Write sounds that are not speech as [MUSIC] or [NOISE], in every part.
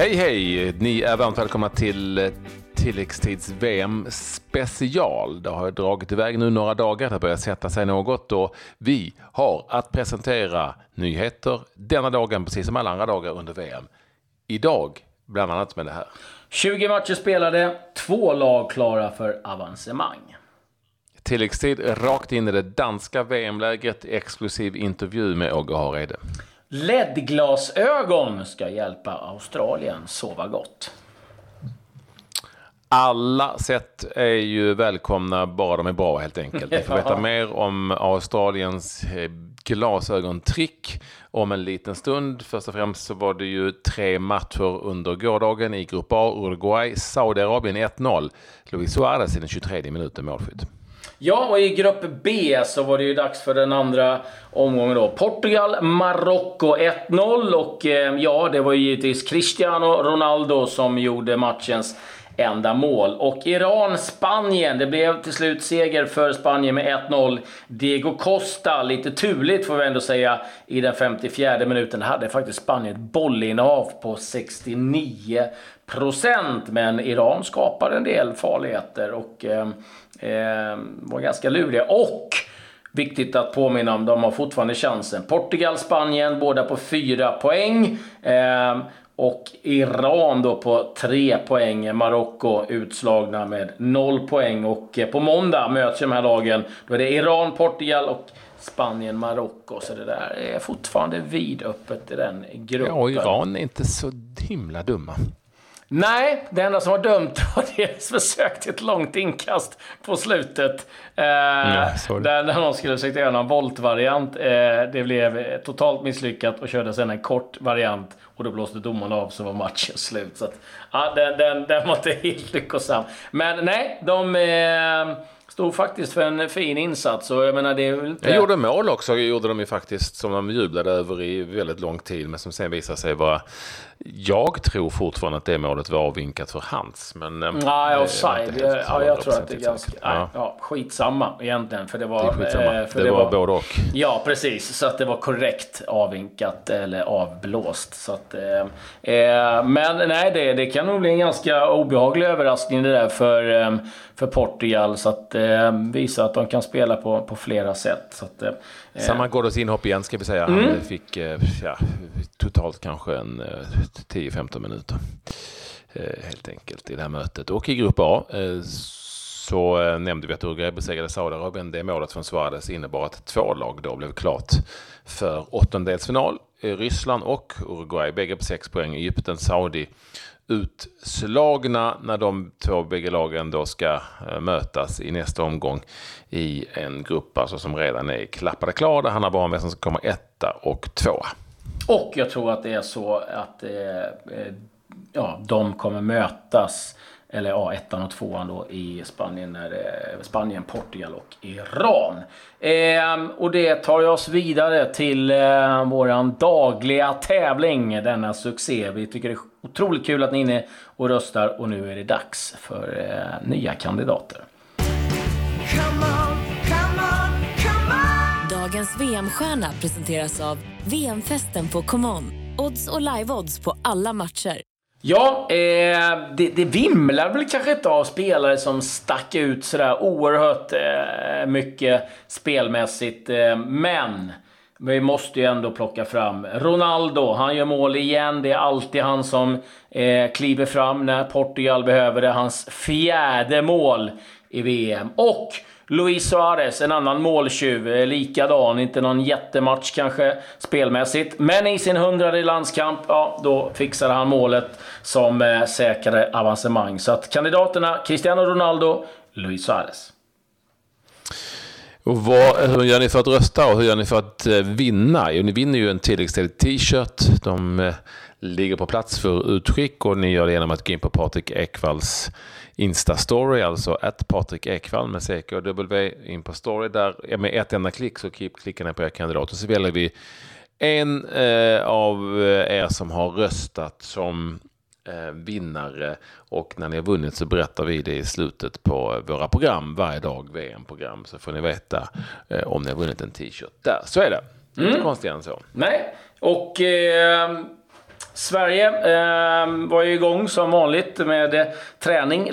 Hej hej! Ni är varmt välkomna till tilläggstids VM special. Det har dragit iväg nu några dagar, det börjar sätta sig något och vi har att presentera nyheter denna dagen precis som alla andra dagar under VM. Idag bland annat med det här. 20 matcher spelade, två lag klara för avancemang. Tilläggstid rakt in i det danska VM-lägret, exklusiv intervju med Åge Hareide. LED-glasögon ska hjälpa Australien sova gott. Alla sätt är ju välkomna bara de är bra helt enkelt. Vi får veta [LAUGHS] mer om Australiens eh, glasögontrick om en liten stund. Först och främst så var det ju tre matcher under gårdagen i Grupp A. Uruguay, Saudiarabien 1-0. Luis Suarez i den 23 minuten målskytt. Ja, och i grupp B så var det ju dags för den andra omgången då. Portugal, Marocko 1-0 och eh, ja, det var ju givetvis Cristiano Ronaldo som gjorde matchens enda mål. Och Iran-Spanien, det blev till slut seger för Spanien med 1-0. Diego Costa, lite turligt får vi ändå säga, i den 54 minuten hade faktiskt Spanien ett bollinnehav på 69 procent. Men Iran skapade en del farligheter och eh, eh, var ganska luriga. Och Viktigt att påminna om, de har fortfarande chansen. Portugal, Spanien, båda på fyra poäng. Eh, och Iran då på tre poäng. Marocko utslagna med noll poäng. Och eh, på måndag möts de här lagen. Då är det Iran, Portugal och Spanien, Marocko. Så det där är fortfarande vidöppet i den gruppen. Ja, och Iran är inte så himla dumma. Nej, det enda som var dömt [LAUGHS] var deras försök till ett långt inkast på slutet. Eh, ja, där, där någon skulle försöka göra en voltvariant. Eh, det blev totalt misslyckat och körde sedan en kort variant. Och då blåste domaren av så var matchen slut. Så att, ja, den, den, den var inte [LAUGHS] helt lyckosam. Men nej, de... Eh, stod faktiskt för en fin insats. Och jag menar, det är inte... Jag gjorde mål också, gjorde de ju faktiskt, som de jublade över i väldigt lång tid, men som sen visade sig vara jag tror fortfarande att det målet var avvinkat för hans. Men, eh, Nej, offside. Ja, jag tror att det är ganska... Nej, ja. skitsamma egentligen. För det var, det, eh, för det, det var, var både och. Ja, precis. Så att det var korrekt avvinkat eller avblåst. Så att, eh, eh, men nej, det, det kan nog bli en ganska obehaglig överraskning det där för, eh, för Portugal. Så att eh, visa att de kan spela på, på flera sätt. Så att, eh, Samma Ghoddos inhopp igen ska vi säga. Han mm. fick ja, totalt kanske en 10-15 eh, minuter. Eh, helt enkelt i det här mötet. Och i grupp A eh, så nämnde vi att Uruguay besegrade Saudiarabien. Det målet från Suarez innebar att två lag då blev klart för åttondelsfinal. Ryssland och Uruguay, bägge på sex poäng. Egypten, Saudi utslagna när de två bägge lagen då ska eh, mötas i nästa omgång i en grupp alltså som redan är klappade klar. Där handlar bara om vem som ska komma etta och tvåa. Och jag tror att det är så att eh, eh ja, de kommer mötas, eller ja, ettan och tvåan då i Spanien, när det Spanien, Portugal och Iran. Eh, och det tar oss vidare till eh, våran dagliga tävling, denna succé. Vi tycker det är otroligt kul att ni är inne och röstar och nu är det dags för eh, nya kandidater. Dagens VM-stjärna presenteras av VM-festen på ComeOn. Odds och live-odds på alla matcher. Ja, eh, det, det vimlar väl kanske inte av spelare som stack ut sådär oerhört eh, mycket spelmässigt. Eh, men vi måste ju ändå plocka fram Ronaldo. Han gör mål igen. Det är alltid han som eh, kliver fram när Portugal behöver det. Hans fjärde mål i VM. Och Luis Suarez, en annan måltjuv, eh, likadan. Inte någon jättematch kanske spelmässigt. Men i sin hundrade landskamp, ja, då fixade han målet som eh, säkrade avancemang. Så att kandidaterna Cristiano Ronaldo, Luis Suarez. Och vad, hur gör ni för att rösta och hur gör ni för att eh, vinna? Jo, ni vinner ju en tilläggställd t-shirt. De eh, ligger på plats för utskick och ni gör det genom att gå in på Patrik Ekvalls Insta-story, alltså att Patrik Ekvall med CK och W in på story. Där med ett enda klick så klickar ni på er kandidat och så väljer vi en eh, av eh, er som har röstat som vinnare och när ni har vunnit så berättar vi det i slutet på våra program varje dag, VM-program, så får ni veta eh, om ni har vunnit en t-shirt där. Så är det. Mm. Inte konstigare än så. Nej, och eh, Sverige eh, var ju igång som vanligt med eh, träning.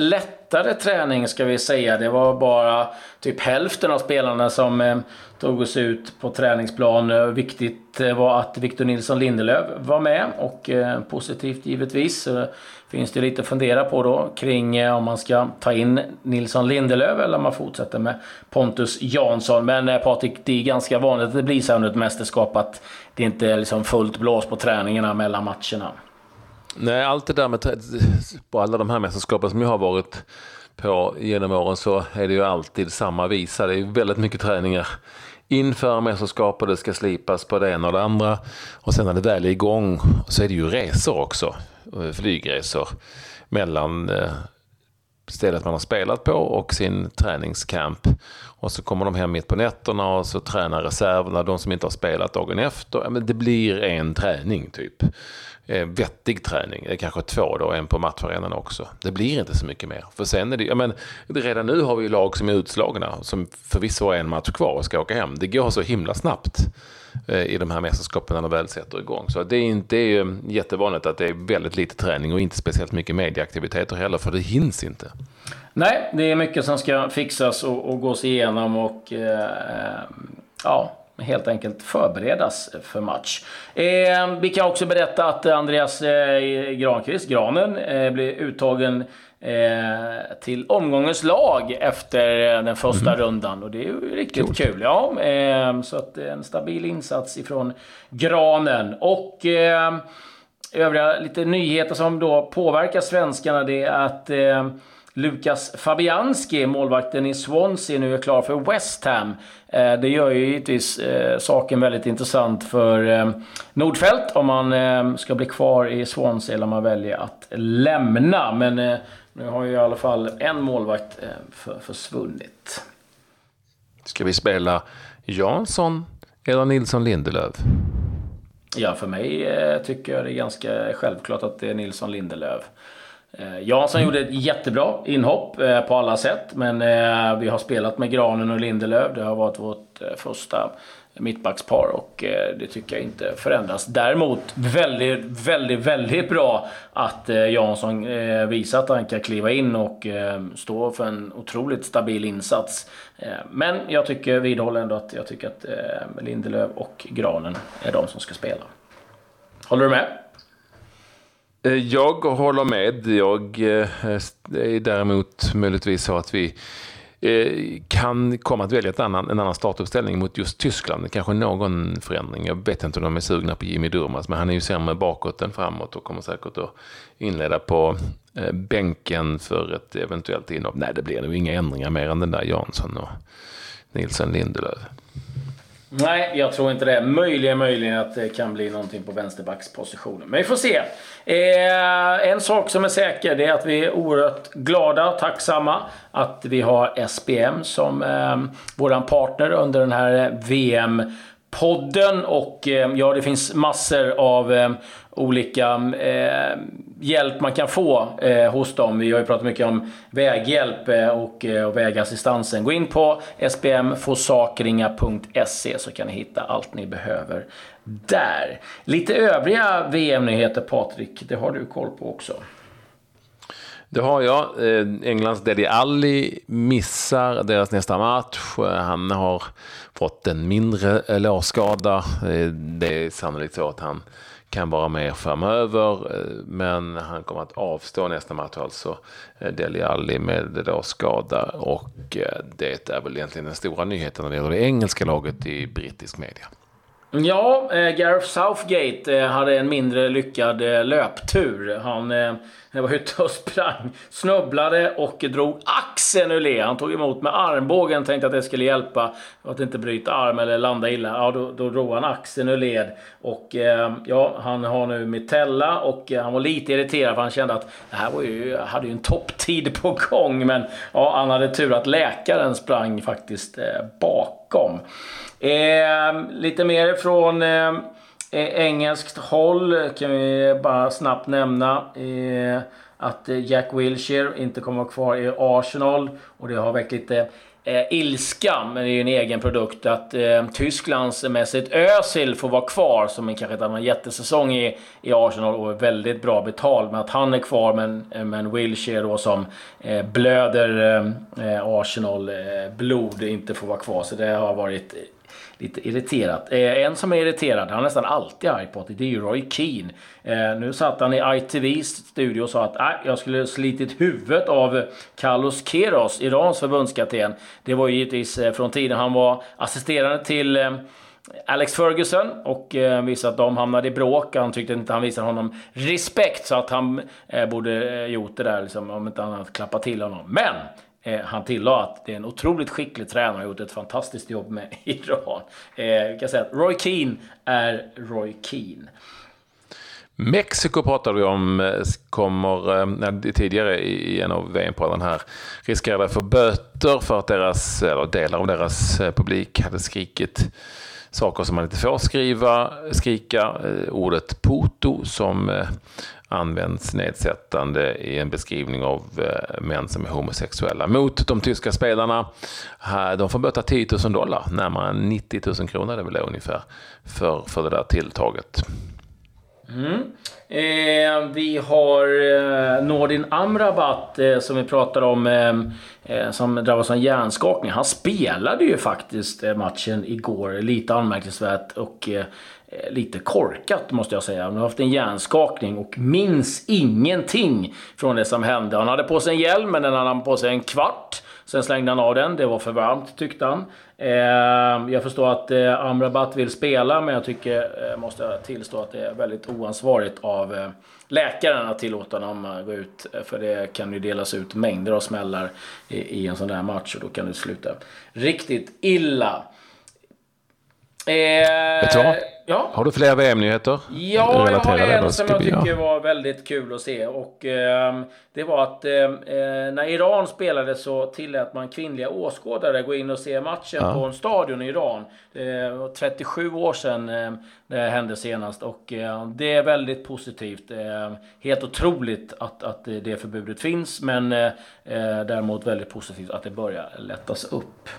Lättare träning ska vi säga. Det var bara typ hälften av spelarna som eh, tog oss ut på träningsplan. Viktigt eh, var att Victor Nilsson Lindelöf var med och eh, positivt givetvis. Så finns det lite att fundera på då kring eh, om man ska ta in Nilsson Lindelöf eller om man fortsätter med Pontus Jansson. Men eh, Patrik, det är ganska vanligt att det blir så under ett mästerskap att det inte är liksom fullt blås på träningarna mellan matcherna. Nej, allt det där med på alla de här mästerskapen som jag har varit på genom åren så är det ju alltid samma visa. Det är väldigt mycket träningar inför mästerskap och det ska slipas på det ena och det andra. Och sen när det väl är igång så är det ju resor också. Eh, flygresor mellan eh, stället man har spelat på och sin träningscamp. Och så kommer de hem mitt på nätterna och så tränar reserverna, de som inte har spelat dagen efter. men det blir en träning typ. Eh, vettig träning, det är kanske två då, en på matcharenan också. Det blir inte så mycket mer. För sen är det, ja, men redan nu har vi lag som är utslagna, som förvisso har en match kvar och ska åka hem. Det går så himla snabbt. Eh, i de här mästerskapen när de väl sätter igång. Så det är inte jättevanligt att det är väldigt lite träning och inte speciellt mycket medieaktiviteter heller, för det hinns inte. Nej, det är mycket som ska fixas och, och gås igenom och eh, eh ja, helt enkelt förberedas för match. Eh, vi kan också berätta att Andreas eh, Granqvist, Granen, eh, blir uttagen eh, till omgångens lag efter den första mm. rundan. Och det är ju riktigt Coolt. kul. Ja, eh, så att en stabil insats ifrån Granen. Och eh, övriga lite nyheter som då påverkar svenskarna det är att eh, Lukas Fabianski, målvakten i Swansea, nu är klar för West Ham. Eh, det gör ju givetvis eh, saken väldigt intressant för eh, Nordfeldt om man ska bli kvar i Swansea eller om man väljer att lämna. Men nu har ju i alla fall en målvakt försvunnit. Ska vi spela Jansson eller Nilsson Lindelöf? Ja, för mig tycker jag det är ganska självklart att det är Nilsson Lindelöf. Eh, Jansson mm. gjorde ett jättebra inhopp eh, på alla sätt. Men eh, vi har spelat med Granen och Lindelöf. Det har varit vårt första mittbackspar och det tycker jag inte förändras. Däremot väldigt, väldigt, väldigt bra att Jansson visar att han kan kliva in och stå för en otroligt stabil insats. Men jag tycker, vidhåller ändå att jag tycker att Lindelöf och Granen är de som ska spela. Håller du med? Eh, jag håller med. Jag eh, är däremot möjligtvis så att vi eh, kan komma att välja ett annan, en annan startuppställning mot just Tyskland. Kanske någon förändring. Jag vet inte om de är sugna på Jimmy Durmaz, men han är ju sämre bakåt än framåt och kommer säkert att inleda på bänken för ett eventuellt inhopp. Nej, det blir nog inga ändringar mer än den där Jansson och Nilsen Lindelöf. Nej, jag tror inte det. Möjligen, möjligen att det kan bli någonting på vänsterbackspositionen. Men vi får se. Eh, en sak som är säker det är att vi är oerhört glada och tacksamma att vi har SPM som eh, våran partner under den här eh, VM podden och eh, ja, det finns massor av eh, olika eh, hjälp man kan få eh, hos dem. Vi har ju pratat mycket om väghjälp eh, och, eh, och vägassistansen. Gå in på spmforsakringa.se så kan ni hitta allt ni behöver där. Lite övriga VM-nyheter Patrik, det har du koll på också. Det har jag. Eh, Englands Deli Alli missar deras nästa match. Eh, han har fått en mindre eh, lårskada. Eh, det är sannolikt så att han kan vara med framöver. Eh, men han kommer att avstå nästa match, alltså eh, Deli Alli med då skada. Och eh, det är väl egentligen den stora nyheten när det gäller det engelska laget i brittisk media. Ja, eh, Gareth Southgate eh, hade en mindre lyckad eh, löptur. Han eh, var ute och sprang, snubblade och drog axeln ur led. Han tog emot med armbågen, tänkte att det skulle hjälpa att inte bryta arm eller landa illa. Ja, då, då drog han axeln ur led. Och eh, ja, han har nu mitella och eh, han var lite irriterad för han kände att det här var ju, hade ju en topptid på gång. Men ja, han hade tur att läkaren sprang faktiskt eh, bakom. Eh, lite mer från eh, eh, engelskt håll kan vi bara snabbt nämna. Eh, att Jack Wilshere inte kommer att vara kvar i Arsenal. Och det har väckt lite eh, ilska, men det är ju en egen produkt, att eh, Tysklandsmässigt Özil får vara kvar som en kanske inte har jättesäsong i, i Arsenal och är väldigt bra betald. Men att han är kvar, men, eh, men Wilshire då som eh, blöder eh, Arsenal-blod eh, eh inte får vara kvar. Så det har varit lite irriterat. Eh, en som är irriterad, han är nästan alltid arg på det, det är ju Roy Keane. Eh, nu satt han i ITVs studio och sa att äh, jag skulle slitit huvudet av Carlos Queiroz, Irans förbundskapten. Det var ju givetvis eh, från tiden han var assisterande till eh, Alex Ferguson och eh, visade att de hamnade i bråk. Han tyckte inte han visade honom respekt så att han eh, borde eh, gjort det där, liksom, om inte annat klappa till honom. Men Eh, han tillade att det är en otroligt skicklig tränare och har gjort ett fantastiskt jobb med [LAUGHS] Iran. Eh, kan säga att Roy Keane är Roy Keane. Mexiko pratade vi om, eh, kommer eh, tidigare i en av VM-podden här, riskerade få böter för att deras, eller delar av deras eh, publik hade skrikit saker som man inte får skriva, skrika. Ordet poto som används nedsättande i en beskrivning av eh, män som är homosexuella mot de tyska spelarna. De får böta 10 000 dollar, närmare 90 000 kronor det är väl ungefär, för, för det där tilltaget. Mm. Eh, vi har eh, Nordin Amrabat eh, som vi pratade om, eh, eh som drabbades av hjärnskakning. Han spelade ju faktiskt eh, matchen igår, lite anmärkningsvärt. Och Eh, Eh, lite korkat måste jag säga. Han har haft en hjärnskakning och minns ingenting från det som hände. Han hade på sig en hjälm, men den hade han på sig en kvart. Sen slängde han av den. Det var för varmt tyckte han. Eh, jag förstår att eh, Amrabat vill spela, men jag tycker, eh, måste jag tillstå, att det är väldigt oansvarigt av eh, läkaren att tillåta honom att gå ut. För det kan ju delas ut mängder av smällar i en sån där match och då kan det sluta riktigt illa. Eh, Vet du vad? Ja. Har du fler VM-nyheter? Ja, jag har en som jag tycker var väldigt kul att se. Och, eh, det var att eh, eh, när Iran spelade så tillät man kvinnliga åskådare gå in och se matchen ja. på en stadion i Iran. Det var 37 år sedan eh, det hände senast. Och eh, det är väldigt positivt. helt otroligt att, att det förbudet finns. Men däremot väldigt positivt att det börjar lättas upp.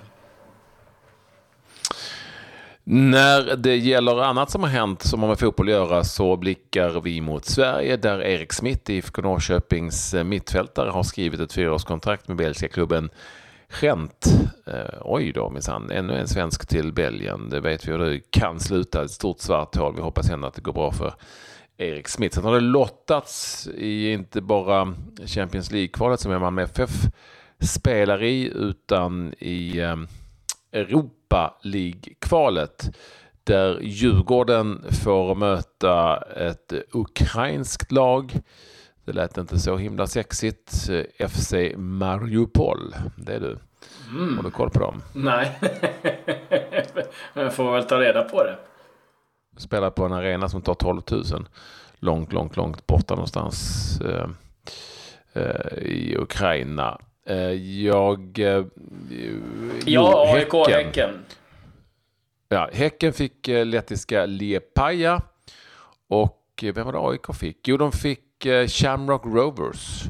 När det gäller annat som har hänt som har med fotboll att göra så blickar vi mot Sverige där Erik Smith, IFK Norrköpings eh, mittfältare, har skrivit ett fyraårskontrakt med belgiska klubben Gent. Eh, oj då minsann, ännu en svensk till Belgien. Det vet vi hur det kan sluta. Ett stort svart hål. Vi hoppas ändå att det går bra för Erik Smith. Sen har det lottats i inte bara Champions League-kvalet som Malmö FF spelar i utan i eh, Europa League-kvalet där Djurgården får möta ett ukrainskt lag. Det lät inte så himla sexigt. FC Mariupol. Det är du. Mm. Har du koll på dem? Nej. [LAUGHS] Men jag får väl ta reda på det. Spelar på en arena som tar 12 000. Långt, långt, långt borta någonstans eh, eh, i Ukraina. Eh, jag... Eh, ja, AIK Häcken. Häcken. Ja, Häcken fick eh, lettiska Liepaja. Och vem var det AIK fick? Jo, de fick Shamrock Rovers.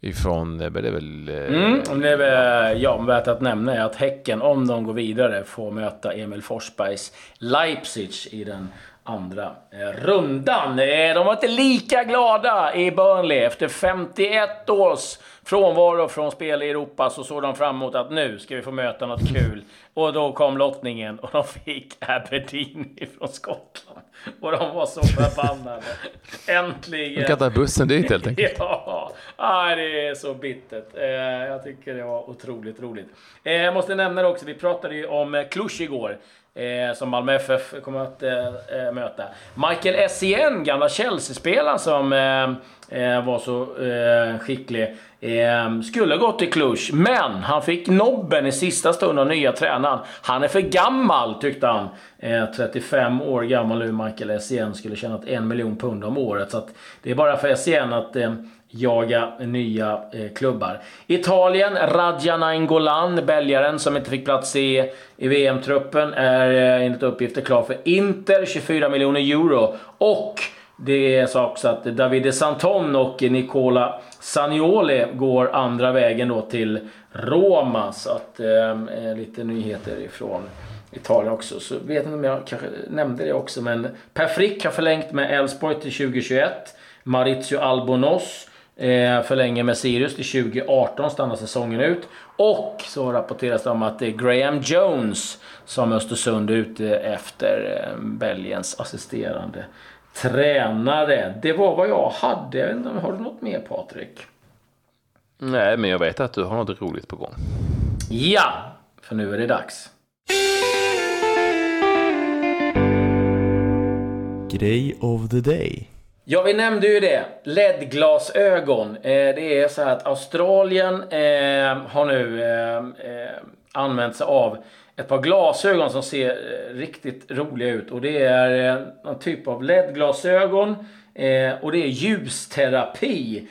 Ifrån, det är väl... Mm, det är väl, ja, värt att nämna är att Häcken, om de går vidare, får möta Emil Forsbergs Leipzig i den andra rundan. De var inte lika glada i Burnley efter 51 års frånvaro från spel i Europa så såg de fram emot att nu ska vi få möta något kul. Och då kom lottningen och de fick Aberdeen ifrån Skottland. Och de var så förbannade. Äntligen! De kan ta bussen dit helt enkelt. [LAUGHS] ja, ah, det är så bittert. Eh, jag tycker det var otroligt roligt. Eh, jag måste nämna det också, vi pratade ju om igår. Eh, som Malmö FF kommer att möta. Michael Essien, gamla Chelsea-spelaren som eh, var så eh, skicklig, ehm, skulle gått till Cluj, men han fick nobben i sista stund av nya tränaren. Han är för gammal, tyckte han. Eh, 35 år gammal nu, Michael Essien, skulle tjänat en miljon pund om året. Så det är bara för Essien att eh, jaga nya eh, klubbar. Italien, Radja Nainggolan, belgaren som inte fick plats i, i VM-truppen, är eh, enligt uppgifter klar för Inter, 24 miljoner euro. Och det är så också att Davide Santon och Nicola Sanioli går andra vägen då till Roma. Så att ehm, eh, lite nyheter ifrån Italien också. Så vet inte om jag kanske nämnde det också. Men Per Frick har förlängt med Elfsborg till 2021. Maurizio Albonos eh, förlänger med Sirius till 2018, stannar säsongen ut. Och så rapporteras det om att det är Graham Jones som Östersund är ute efter eh, Belgiens assisterande tränare. Det var vad jag hade. Jag vet inte, har du något mer Patrik? Nej, men jag vet att du har något roligt på gång. Ja, för nu är det dags. Grej of the day. Ja, vi nämnde ju det. LED-glasögon. Eh, det är så här att Australien eh, har nu eh, eh använt sig av ett par glasögon som ser eh, riktigt roliga ut. Och det är eh, någon typ av LED-glasögon. Eh, och det är ljusterapi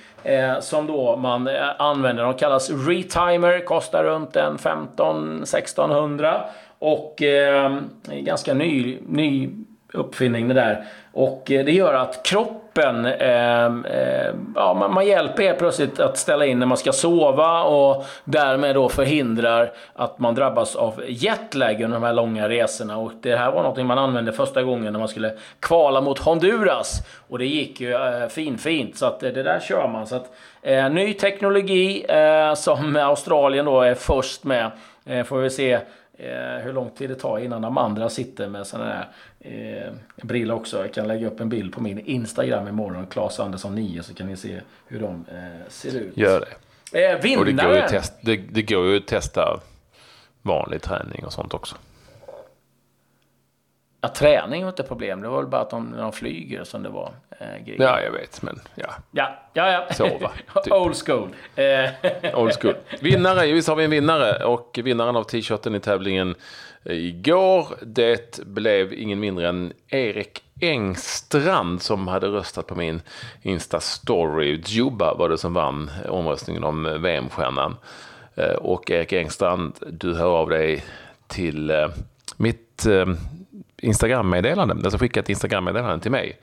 som då man använder. De kallas Retimer, kostar runt en 15-1600. Och eh, ganska ny, ny uppfinning det där. Och eh, det gör att kroppen, eh, eh, ja, man, man hjälper helt plötsligt att ställa in när man ska sova och därmed då förhindrar att man drabbas av jetlag under de här långa resorna. Och det här var något man använde första gången när man skulle kvala mot Honduras. Och det gick ju eh, fin, fint, så att eh, det där kör man. Så att, eh, ny teknologi eh, som Australien då är först med. Eh, får vi se Eh, hur lång tid det tar innan de andra sitter med sådana här eh, brillor också. Jag kan lägga upp en bild på min Instagram imorgon, Claes Andersson 9, så kan ni se hur de eh, ser ut. Gör det. Eh, vinnare! Och det går, ju test, det, det går ju att testa vanlig träning och sånt också. Ja, träning var inte problem. Det var väl bara att de, när de flyger som det var eh, grejer. Ja, jag vet, men ja. Ja, ja, ja. Sova. [LAUGHS] Typ. Old school. Eh. Old school. Vinnare, visst har vi en vinnare. Och vinnaren av t-shirten i tävlingen igår, det blev ingen mindre än Erik Engstrand som hade röstat på min Insta-story. Juba var det som vann omröstningen om VM-stjärnan. Eh, och Erik Engstrand, du hör av dig till eh, mitt eh, Instagram-meddelande, alltså skicka ett Instagram-meddelande till mig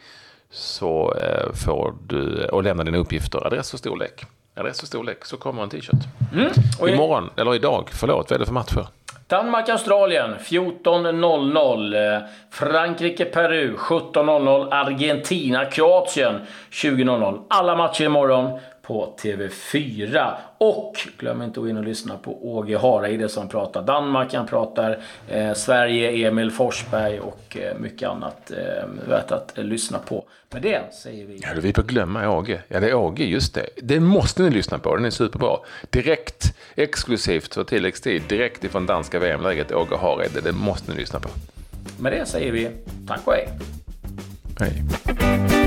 så eh, får du, och lämna dina uppgifter, adress och storlek. Adress och storlek, så kommer en t-shirt. Mm. Imorgon, eller idag, förlåt, vad är det för matcher? Danmark-Australien 14.00. Frankrike-Peru 17.00. Argentina-Kroatien 20.00. Alla matcher imorgon på TV4. Och glöm inte att gå in och lyssna på Åge Hareide som pratar Danmark, han pratar eh, Sverige, Emil Forsberg och eh, mycket annat eh, värt att eh, lyssna på. Med det säger vi... Ja, vi på glömma Åge. Ja, det är Åge, just det. Det måste ni lyssna på, den är superbra. Direkt, exklusivt för tilläggstid, direkt ifrån danska VM-läget, Åge Hareide. Det måste ni lyssna på. Med det säger vi tack och hej. Hej.